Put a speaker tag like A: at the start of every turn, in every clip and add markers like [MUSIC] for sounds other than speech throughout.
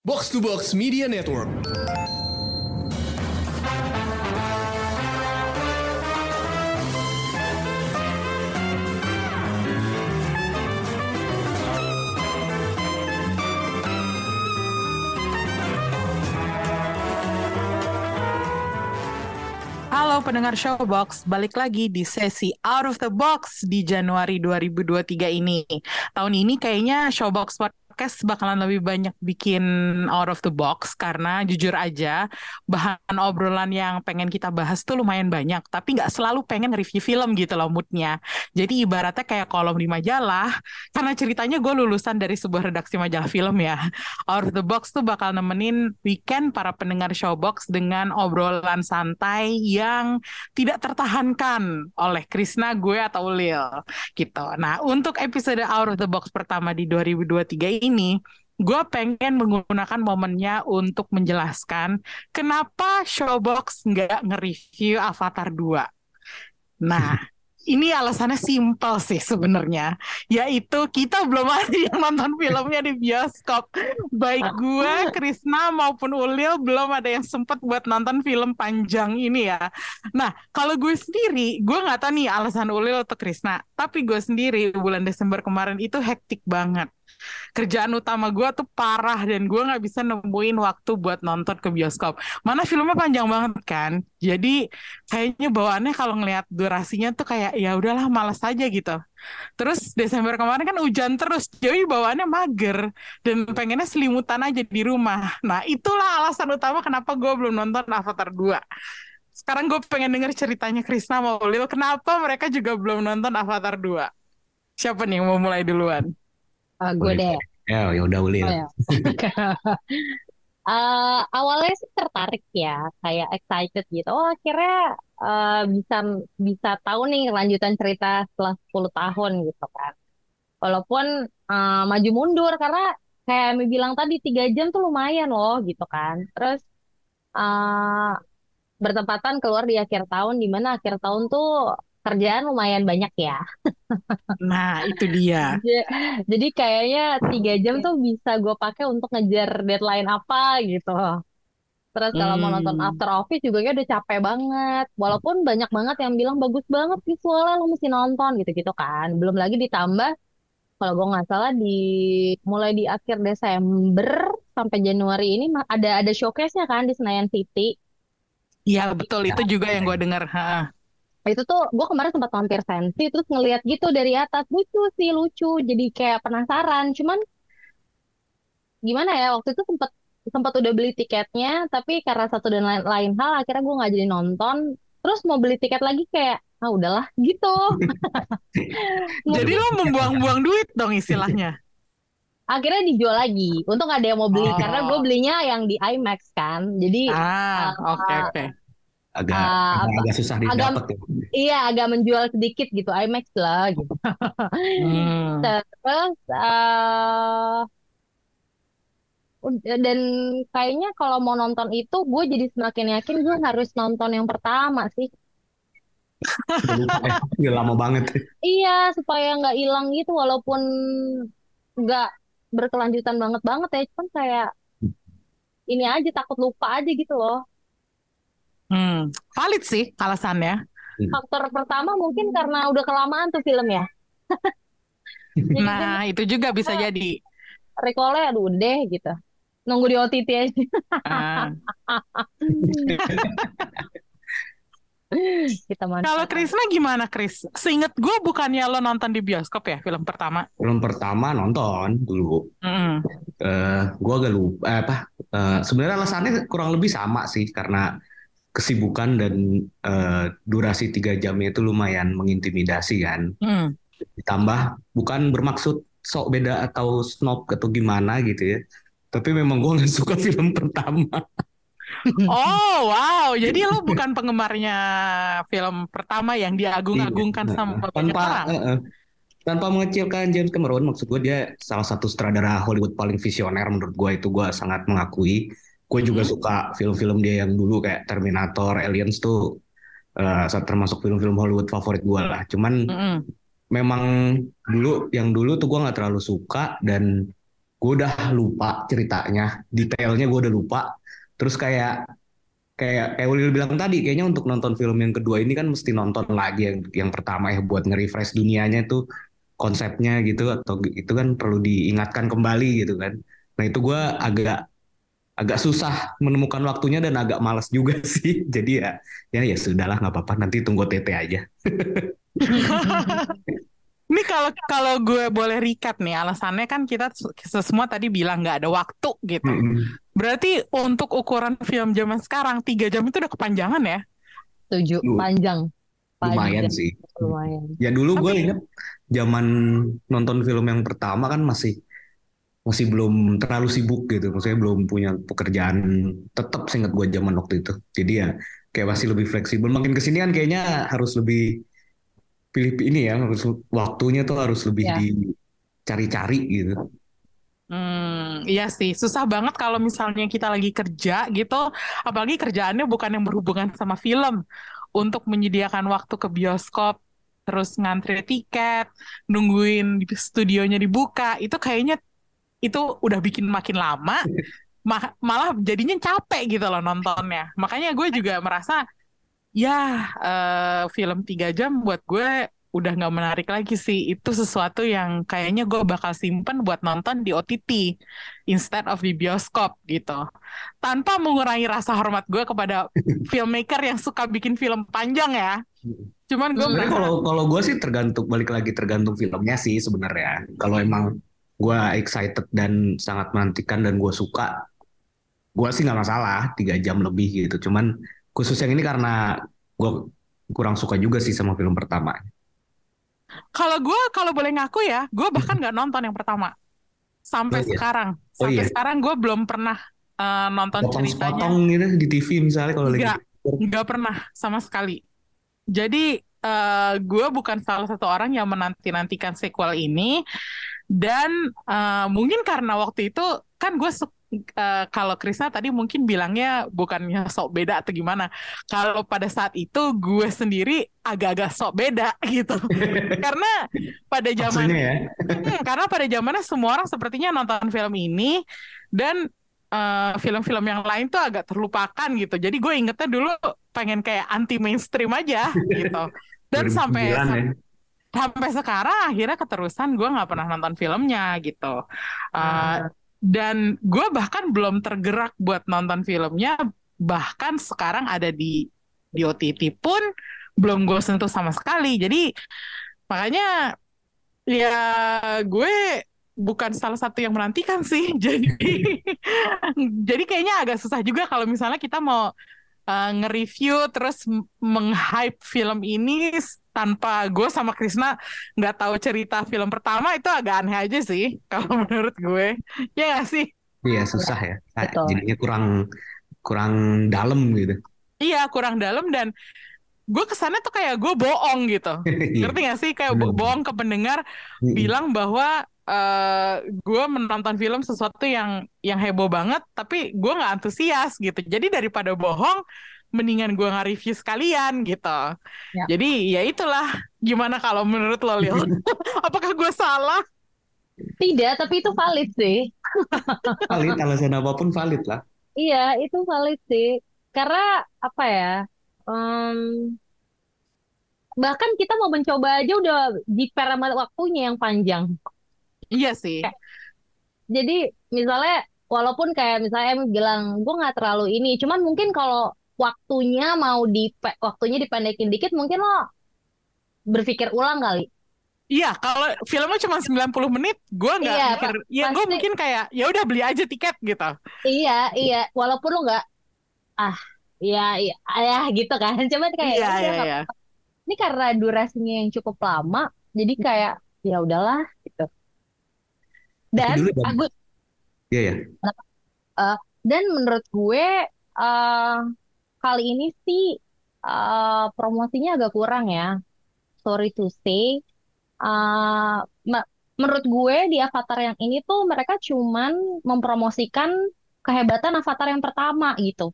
A: Box to Box Media Network.
B: Halo pendengar Showbox, balik lagi di sesi Out of the Box di Januari 2023 ini. Tahun ini kayaknya Showbox podcast bakalan lebih banyak bikin out of the box karena jujur aja bahan obrolan yang pengen kita bahas tuh lumayan banyak tapi nggak selalu pengen review film gitu loh moodnya. Jadi ibaratnya kayak kolom di majalah karena ceritanya gue lulusan dari sebuah redaksi majalah film ya. Out of the box tuh bakal nemenin weekend para pendengar showbox dengan obrolan santai yang tidak tertahankan oleh Krisna gue atau Lil gitu. Nah untuk episode out of the box pertama di 2023 ini, gue pengen menggunakan momennya untuk menjelaskan kenapa Showbox nggak nge-review Avatar 2. Nah, [LAUGHS] ini alasannya simpel sih sebenarnya, yaitu kita belum ada yang nonton filmnya di bioskop. Baik gue, Krisna maupun Ulil belum ada yang sempat buat nonton film panjang ini ya. Nah, kalau gue sendiri, gue nggak tahu nih alasan Ulil atau Krisna, tapi gue sendiri bulan Desember kemarin itu hektik banget kerjaan utama gue tuh parah dan gue nggak bisa nemuin waktu buat nonton ke bioskop. Mana filmnya panjang banget kan, jadi kayaknya bawaannya kalau ngelihat durasinya tuh kayak ya udahlah malas aja gitu. Terus Desember kemarin kan hujan terus, jadi bawaannya mager dan pengennya selimutan aja di rumah. Nah itulah alasan utama kenapa gue belum nonton Avatar 2 sekarang gue pengen denger ceritanya Krisna mau Lil kenapa mereka juga belum nonton Avatar 2 siapa nih yang mau mulai duluan
C: Uh, gue deh.
D: Ya, ya udah Ulil.
C: Oh, ya. uh, [LAUGHS] awalnya sih tertarik ya, kayak excited gitu. Oh, akhirnya uh, bisa bisa tahu nih lanjutan cerita setelah 10 tahun gitu kan. Walaupun uh, maju mundur karena kayak Ami bilang tadi tiga jam tuh lumayan loh gitu kan. Terus uh, bertepatan keluar di akhir tahun, di mana akhir tahun tuh kerjaan lumayan banyak ya.
B: Nah, itu dia. [LAUGHS]
C: Jadi kayaknya tiga jam tuh bisa gue pakai untuk ngejar deadline apa gitu. Terus kalau mau nonton
B: Hmm.
C: After Office juga kayak udah capek banget. Walaupun banyak banget yang bilang bagus banget visualnya lo mesti nonton gitu-gitu kan. Belum lagi ditambah kalau gue nggak salah di mulai di akhir Desember sampai Januari ini ada ada showcase-nya kan di Senayan City.
B: Iya, betul. Itu juga yang gue dengar. Ha.
C: Itu tuh gue kemarin sempat mampir sensi terus ngeliat gitu dari atas. Lucu sih lucu. Jadi kayak penasaran. Cuman gimana ya waktu itu sempat sempat udah beli tiketnya tapi karena satu dan lain, lain hal akhirnya gue nggak jadi nonton. Terus mau beli tiket lagi kayak ah udahlah [LAUGHS] gitu.
B: Jadi lo membuang-buang duit dong istilahnya.
C: akhirnya dijual lagi untung ada yang mau beli
B: Oh.
C: karena gue belinya yang di IMAX kan. Jadi
B: Ah, oke oke.
D: Agak,
C: Ah,
D: agak, agak susah
C: agak-
D: didapat ya.
C: iya agak menjual sedikit gitu IMAX lah gitu [LAUGHS]
B: Hmm.
C: Terus ud- dan kayaknya kalau mau nonton itu gue jadi semakin yakin gue harus nonton yang pertama sih.
D: Lupa ya. [LAUGHS] Udah lama banget.
C: Iya supaya nggak hilang gitu walaupun nggak berkelanjutan banget banget ya. Cuman kayak ini aja takut lupa aja gitu loh.
B: Hmm. Valid sih alasannya.
C: Faktor pertama mungkin karena udah kelamaan tuh film ya. [LAUGHS]
B: Nah, itu juga bisa jadi.
C: recall-nya aduh deh gitu. Nunggu di OTT aja.
B: Ah. [LAUGHS]
C: Kita.
B: Kalau Krisna gimana, Kris? Seinget gue bukannya lo nonton di bioskop ya film pertama?
D: Film pertama nonton dulu.
B: Mm-mm.
D: Eh, gua agak lupa eh, apa? eh, sebenarnya alasannya kurang lebih sama sih karena kesibukan dan eh, durasi tiga jamnya itu lumayan mengintimidasi kan.
B: Mm.
D: Ditambah bukan bermaksud sok beda atau snob atau gimana gitu ya. Tapi memang gua nggak suka [LAUGHS] film pertama.
B: Oh, wow. Jadi lo bukan penggemarnya film pertama yang diagung-agungkan
D: Iya,
B: sama banyak
D: tanpa
B: orang.
D: eh, eh, tanpa mengecilkan James Cameron maksud gue dia salah satu sutradara Hollywood paling visioner menurut gue itu gue sangat mengakui gue juga
B: Mhm.
D: suka film-film dia yang dulu kayak Terminator Aliens tuh eh, termasuk film-film Hollywood favorit gue lah cuman
B: Mm-mm.
D: memang dulu yang dulu tuh gue nggak terlalu suka dan gue udah lupa ceritanya, detailnya gue udah lupa. Terus kayak kayak kayak Ulil bilang tadi, kayaknya untuk nonton film yang kedua ini kan mesti nonton lagi yang yang pertama ya buat nge-refresh dunianya tuh konsepnya gitu atau itu kan perlu diingatkan kembali gitu kan. Nah itu gue agak agak susah menemukan waktunya dan agak malas juga [LAUGHS] sih. Jadi ya ya ya sudahlah nggak apa-apa nanti tunggu TT aja. [LAUGHS]
B: Ini kalau kalau gue boleh recap nih alasannya kan kita semua tadi bilang nggak ada waktu gitu. Berarti untuk ukuran film zaman sekarang tiga jam itu udah kepanjangan ya?
C: Setuju,
D: Lu-
C: panjang.
D: Lumayan
C: Panjang,
D: sih.
C: Lumayan.
D: Ya dulu gue inget zaman nonton film yang pertama kan masih masih belum terlalu sibuk gitu. Maksudnya belum punya pekerjaan tetap seingat gue zaman waktu itu. Jadi ya kayak masih lebih fleksibel. Makin ke sini kan kayaknya harus lebih pilih ini ya, harus waktunya tuh harus lebih
C: Ya.
D: dicari-cari gitu.
B: Hmm, iya sih, susah banget kalau misalnya kita lagi kerja gitu, apalagi kerjaannya bukan yang berhubungan sama film, untuk menyediakan waktu ke bioskop, terus ngantri tiket, nungguin di studionya dibuka, itu kayaknya itu udah bikin makin lama, ma- malah jadinya capek gitu loh nontonnya. Makanya gue juga merasa, ya eh, film tiga jam buat gue udah nggak menarik lagi sih. Itu sesuatu yang kayaknya gue bakal simpen buat nonton di OTT instead of di bioskop gitu. Tanpa mengurangi rasa hormat gue kepada filmmaker yang suka bikin film panjang ya. Cuman gue merasa
D: kalau kalau gue sih tergantung balik lagi tergantung filmnya sih sebenarnya. Kalau emang gue excited dan sangat menantikan dan gue suka, gue sih nggak masalah tiga jam lebih gitu. Cuman khusus yang ini karena gue kurang suka juga sih sama film pertama.
B: kalau gue kalau boleh ngaku ya, gue bahkan nggak nonton yang pertama sampai
D: Oh iya?
B: sekarang.
D: Oh
B: Sampai
D: iya?
B: sekarang gue belum pernah eh, nonton ceritanya.
D: Potong-potong gitu di TV misalnya kalau lagi.
B: Nggak. Pernah sama sekali. Jadi eh, gue bukan salah satu orang yang menanti-nantikan sequel ini dan eh, mungkin karena waktu itu kan gue su- eh, kalau Krisna tadi mungkin bilangnya bukannya sok beda atau gimana. Kalau pada saat itu gue sendiri agak-agak sok beda [LAUGHS] gitu. Karena pada zaman
D: ya.
B: Hmm, karena pada zamannya semua orang sepertinya nonton film ini dan eh, film-film yang lain tuh agak terlupakan gitu. Jadi gue ingetnya dulu pengen kayak anti mainstream aja gitu. Dan
D: 2009
B: sampai
D: ya.
B: Sampai sekarang akhirnya keterusan gue nggak pernah nonton filmnya gitu. Uh, dan gue bahkan belum tergerak buat nonton filmnya. Bahkan sekarang ada di di OTT pun belum gue sentuh sama sekali. Jadi makanya ya gue bukan salah satu yang menantikan sih. [LAUGHS] Jadi jadi kayaknya agak susah juga kalau misalnya kita mau uh, nge-review terus meng-hype film ini tanpa gue sama Krisna nggak tahu cerita film pertama itu agak aneh aja sih [LAUGHS] kalau menurut gue. Ya nggak sih?
D: Iya susah ya.
C: Betul.
D: Jadinya kurang kurang dalam gitu.
B: Iya kurang dalam dan gue kesannya tuh kayak gue bohong gitu. [LAUGHS]
D: Iya.
B: Ngerti gak sih? Kayak bo-
D: Bener.
B: bohong ke pendengar bilang bahwa eh gue menonton film sesuatu yang yang heboh banget, tapi gue nggak antusias gitu. Jadi daripada bohong, mendingan gue nggak review sekalian gitu.
C: Ya.
B: Jadi ya itulah. Gimana kalau menurut lo, Lil? [LAUGHS] Apakah gue salah?
C: Tidak, tapi itu valid sih. [LAUGHS]
D: Valid alasan apa pun valid lah.
C: Iya, itu valid sih. Karena apa ya? em, bahkan kita mau mencoba aja udah jiper sama waktunya yang panjang.
B: Iya sih.
C: Jadi misalnya walaupun kayak misalnya Em bilang gue nggak terlalu ini, cuman mungkin kalau waktunya mau di waktunya dipendekin dikit, mungkin lo berpikir ulang kali.
B: Iya, kalau filmnya cuma 90 menit, gue nggak
C: Iya,
B: mikir. Ya gue mungkin kayak ya udah beli aja tiket gitu.
C: Iya, iya. Walaupun lo nggak, ah, iya, iya, ya gitu kan. [LAUGHS] Cuman kayak
B: Iya, iya, iya.
C: ini karena durasinya yang cukup lama, jadi kayak ya udahlah gitu. Dan Agus,
D: Iya ya.
C: dan menurut gue eh, kali ini sih eh, promosinya agak kurang ya. Sorry to say. Eh, ma- menurut gue di Avatar yang ini tuh mereka cuman mempromosikan kehebatan Avatar yang pertama gitu.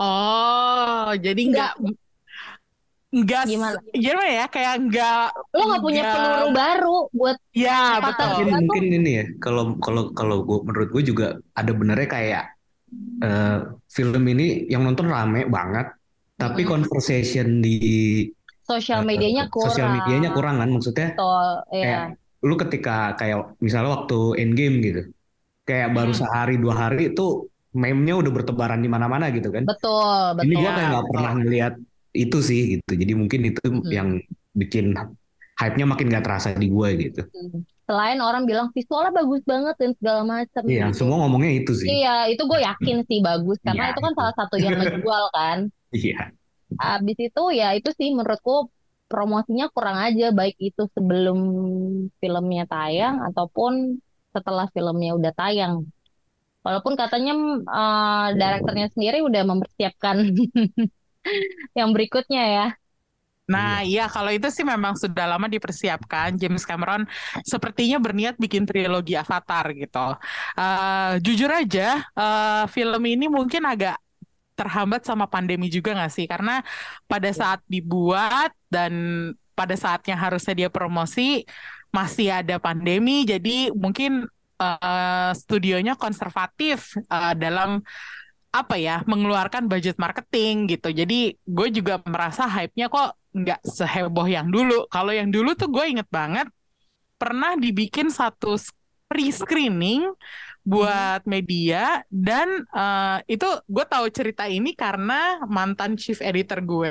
B: Oh, jadi nggak
C: Nggak. Gimana?
B: gimana ya kayak nggak
C: Lo nggak punya peluru baru buat
B: ya betul
D: Mungkin
C: gua tuh
D: mungkin ini ya kalau kalau kalau gua menurut gue juga ada benernya kayak eh, film ini yang nonton rame banget tapi
C: Mm-mm.
D: conversation di
C: sosial
D: eh,
C: medianya
D: sosial medianya
C: kurang.
D: kurang kan maksudnya
C: Betul, ya.
D: kayak lu ketika kayak misalnya waktu Endgame gitu kayak baru
B: Hmm.
D: sehari dua hari itu meme-nya udah bertebaran di mana-mana gitu kan
C: Betul,
D: ini
C: betul.
D: gua kayak
B: ya
D: nggak pernah ngeliat itu sih gitu jadi mungkin itu
C: Mm.
D: yang bikin hype-nya makin gak terasa di gue gitu
C: Hmm. Selain orang bilang visualnya bagus banget dan segala macam
D: iya
C: gitu.
D: semua ngomongnya itu sih
C: Iya, itu gue yakin sih bagus karena
D: Iya,
C: itu kan
D: itu.
C: salah satu yang ngejual kan.
D: iya
C: Abis itu ya itu sih menurutku promosinya kurang aja baik itu sebelum filmnya tayang ataupun setelah filmnya udah tayang. Walaupun katanya eh, direkturnya sendiri udah mempersiapkan [LAUGHS] yang berikutnya ya.
B: Nah, iya kalau itu sih memang sudah lama dipersiapkan. James Cameron sepertinya berniat bikin trilogi Avatar gitu. Eh, jujur aja, eh, film ini mungkin agak terhambat sama pandemi juga nggak sih? Karena pada saat dibuat dan pada saatnya harusnya dia promosi masih ada pandemi, jadi mungkin eh, studionya konservatif eh, dalam apa ya mengeluarkan budget marketing gitu. Jadi gue juga merasa hype-nya kok nggak seheboh yang dulu. Kalau yang dulu tuh gue inget banget pernah dibikin satu pre-screening buat media dan eh, itu gue tahu cerita ini karena mantan chief editor gue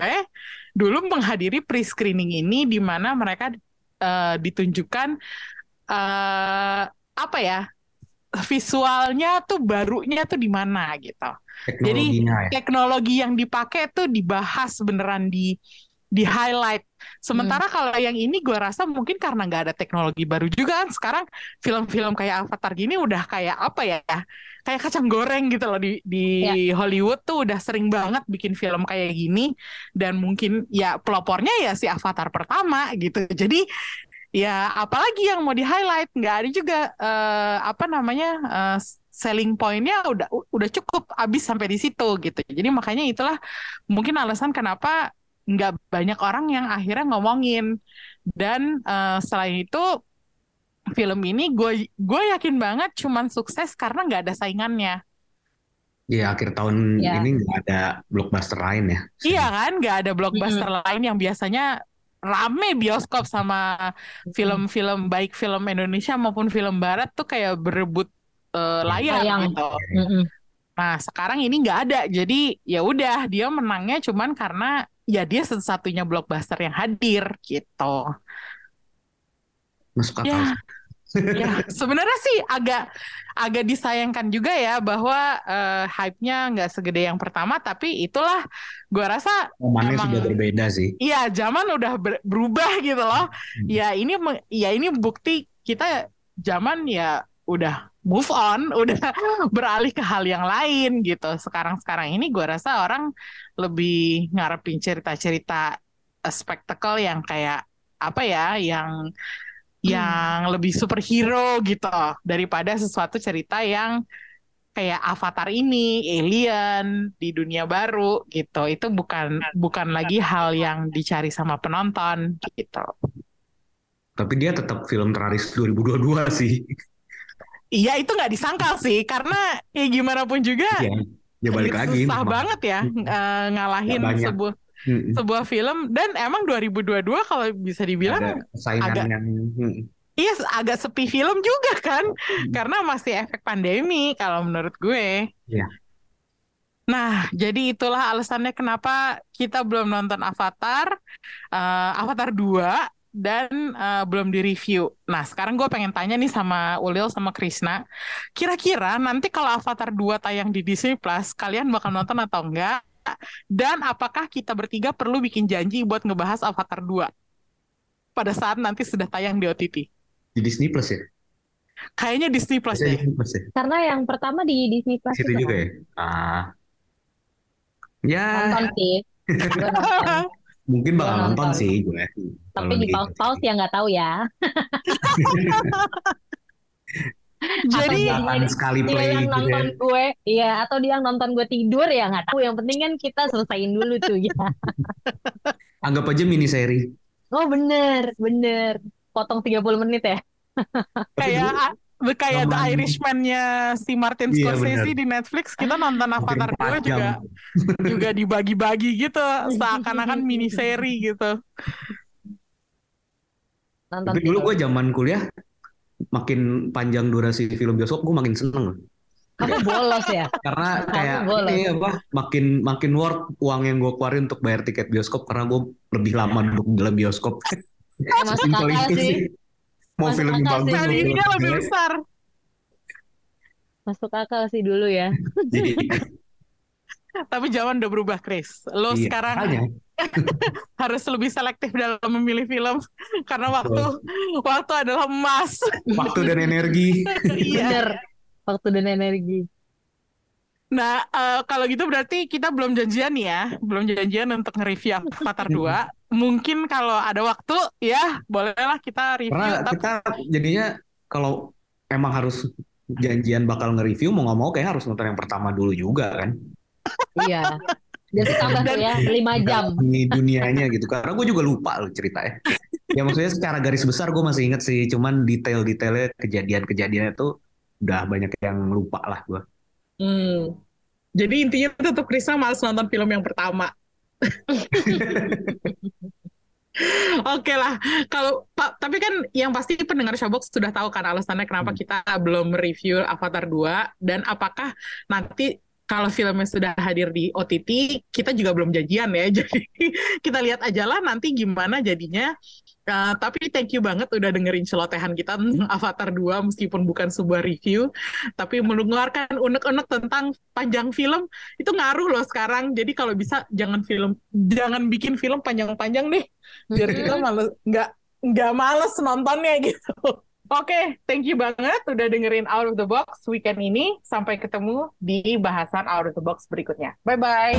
B: dulu menghadiri pre-screening ini di mana mereka eh, ditunjukkan eh, apa ya visualnya tuh barunya tuh di mana gitu. Jadi
D: ya
B: teknologi yang dipakai tuh dibahas beneran di di highlight. Sementara kalau yang ini gue rasa mungkin karena nggak ada teknologi baru juga kan sekarang film-film kayak Avatar gini udah kayak apa ya? Kayak kacang goreng gitu loh di di Hollywood tuh udah sering banget bikin film kayak gini dan mungkin ya pelopornya ya si Avatar pertama gitu. Jadi ya apalagi yang mau di highlight nggak ada juga eh, apa namanya eh, selling pointnya udah udah cukup habis sampai di situ gitu jadi makanya itulah mungkin alasan kenapa nggak banyak orang yang akhirnya ngomongin dan eh, selain itu film ini gue gue yakin banget cuman sukses karena nggak ada saingannya
D: Iya akhir tahun
C: Ya.
D: ini nggak ada blockbuster lain ya.
B: iya kan nggak ada blockbuster lain yang biasanya rame bioskop sama film-film baik film Indonesia maupun film Barat tuh kayak berebut eh, layar
C: Tayang.
B: gitu.
C: Mm-mm.
B: Nah sekarang ini nggak ada, jadi ya udah dia menangnya cuman karena ya dia satu-satunya blockbuster yang hadir gitu.
D: Masuk akal.
B: Ya, [LAUGHS] ya sebenarnya sih agak agak disayangkan juga ya bahwa eh, hype-nya nggak segede yang pertama, tapi itulah gua rasa emang-
D: sudah berbeda sih.
B: Iya, zaman udah ber- berubah gitu loh.
D: Hmm.
B: Ya ini ya ini bukti kita zaman ya udah move on, [LAUGHS] udah beralih ke hal yang lain gitu. Sekarang-sekarang ini gua rasa orang lebih ngarepin cerita-cerita eh, spektakel yang kayak apa ya, yang yang lebih superhero gitu daripada sesuatu cerita yang kayak Avatar ini, Alien di dunia baru gitu. Itu bukan bukan lagi hal yang dicari sama penonton gitu.
D: Tapi dia tetap film teraris 2022 sih.
B: Iya itu nggak disangkal sih karena ya gimana pun juga
D: Iya. Ya balik lagi.
B: susah banget ya eh, ngalahin sebuah sebuah film dan emang 2022 kalau bisa dibilang
D: Ada
B: agak-
D: yang
B: iya agak sepi film juga kan karena masih efek pandemi kalau menurut gue.
D: Iya.
B: Nah, jadi itulah alasannya kenapa kita belum nonton Avatar, eh, Avatar 2 dan eh, belum di-review. Nah, sekarang gue pengen tanya nih sama Ulil sama Krisna, kira-kira nanti kalau Avatar 2 tayang di Disney Plus, kalian bakal nonton atau enggak? Dan apakah kita bertiga perlu bikin janji buat ngebahas Avatar 2 pada saat nanti sudah tayang di OTT?
D: di Disney Plus ya.
B: Kayaknya Disney Plus.
D: Disney ya.
C: Karena yang pertama di Disney Plus
D: Situ juga ya. Ah. Ya,
C: Nonton sih. [LAUGHS]
D: Mungkin bakal
C: Gua
D: nonton
C: nonton.
D: sih gue.
C: Tapi di pause-pause ya nggak tahu ya. [LAUGHS]
B: Jadi
D: Akan sekali
C: Dia
D: play
C: yang
D: gitu ya.
C: nonton gue, iya atau dia yang nonton gue tidur ya nggak tahu. Yang penting kan kita selesaiin dulu tuh ya. [LAUGHS]
D: Anggap aja mini seri.
C: Oh bener, bener. Potong 30 menit ya.
B: Kayak kayak The Irishman-nya si Martin
D: Iya,
B: Scorsese di Netflix, kita nonton Avatar 2
D: empat
B: juga
D: jam.
B: juga dibagi-bagi gitu, seakan-akan mini seri gitu.
C: Nonton
D: Tapi dulu gue zaman kuliah makin panjang durasi film bioskop gue makin seneng.
C: Kamu bolos ya?
D: Karena kayak ini apa makin makin worth uang yang gue keluarin untuk bayar tiket bioskop karena gue lebih lama duduk di dalam bioskop.
C: Akal
D: itu
C: sih.
D: Mau
C: Masuk
D: film
C: akal
D: bagus,
B: Value-nya lebih besar.
C: Masuk akal sih dulu ya.
D: Jadi, [LAUGHS]
B: Tapi zaman udah berubah, Chris. Lo
D: iya,
B: sekarang [LAUGHS] harus lebih selektif dalam memilih film [LAUGHS] karena waktu waktu adalah emas.
D: waktu dan energi.
B: Iya.
C: Bener. Waktu dan energi.
B: Nah, eh, kalau gitu berarti kita belum janjian ya, belum janjian untuk nge-review Avatar 2. Mungkin kalau ada waktu ya, bolehlah kita review.
D: Karena
B: Tapi
D: kita jadinya kalau emang harus janjian bakal nge-review mau nggak mau kayak harus nonton yang pertama dulu juga kan.
C: Iya. Jadi tambah tuh ya 5 jam.
D: Ini dunianya gitu. Karena gue juga lupa loh ceritanya. Ya maksudnya secara garis besar gue masih inget sih. Cuman detail-detailnya kejadian-kejadiannya tuh udah banyak yang lupa lah gue.
B: Hmm. Jadi intinya tetap Krisna males nonton film yang pertama. [LAUGHS] Oke lah, kalau Pak, tapi kan yang pasti pendengar Showbox sudah tahu kan alasannya kenapa
D: Hmm.
B: kita belum review Avatar 2 dan apakah nanti kalau filmnya sudah hadir di OTT, kita juga belum janjian ya. [LAUGHS] Jadi kita lihat aja lah nanti gimana jadinya. Uh, tapi thank you banget udah dengerin celotehan kita tentang Avatar 2 meskipun bukan sebuah review, tapi mengeluarkan unek-unek tentang panjang film itu ngaruh loh sekarang. Jadi kalau bisa jangan film jangan bikin film panjang-panjang deh biar kita males nggak nggak males nontonnya [LAUGHS] gitu. Oke, thank you banget udah dengerin Out of the Box weekend ini. Sampai ketemu di bahasan Out of the Box berikutnya. Bye bye.